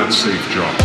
that safe job.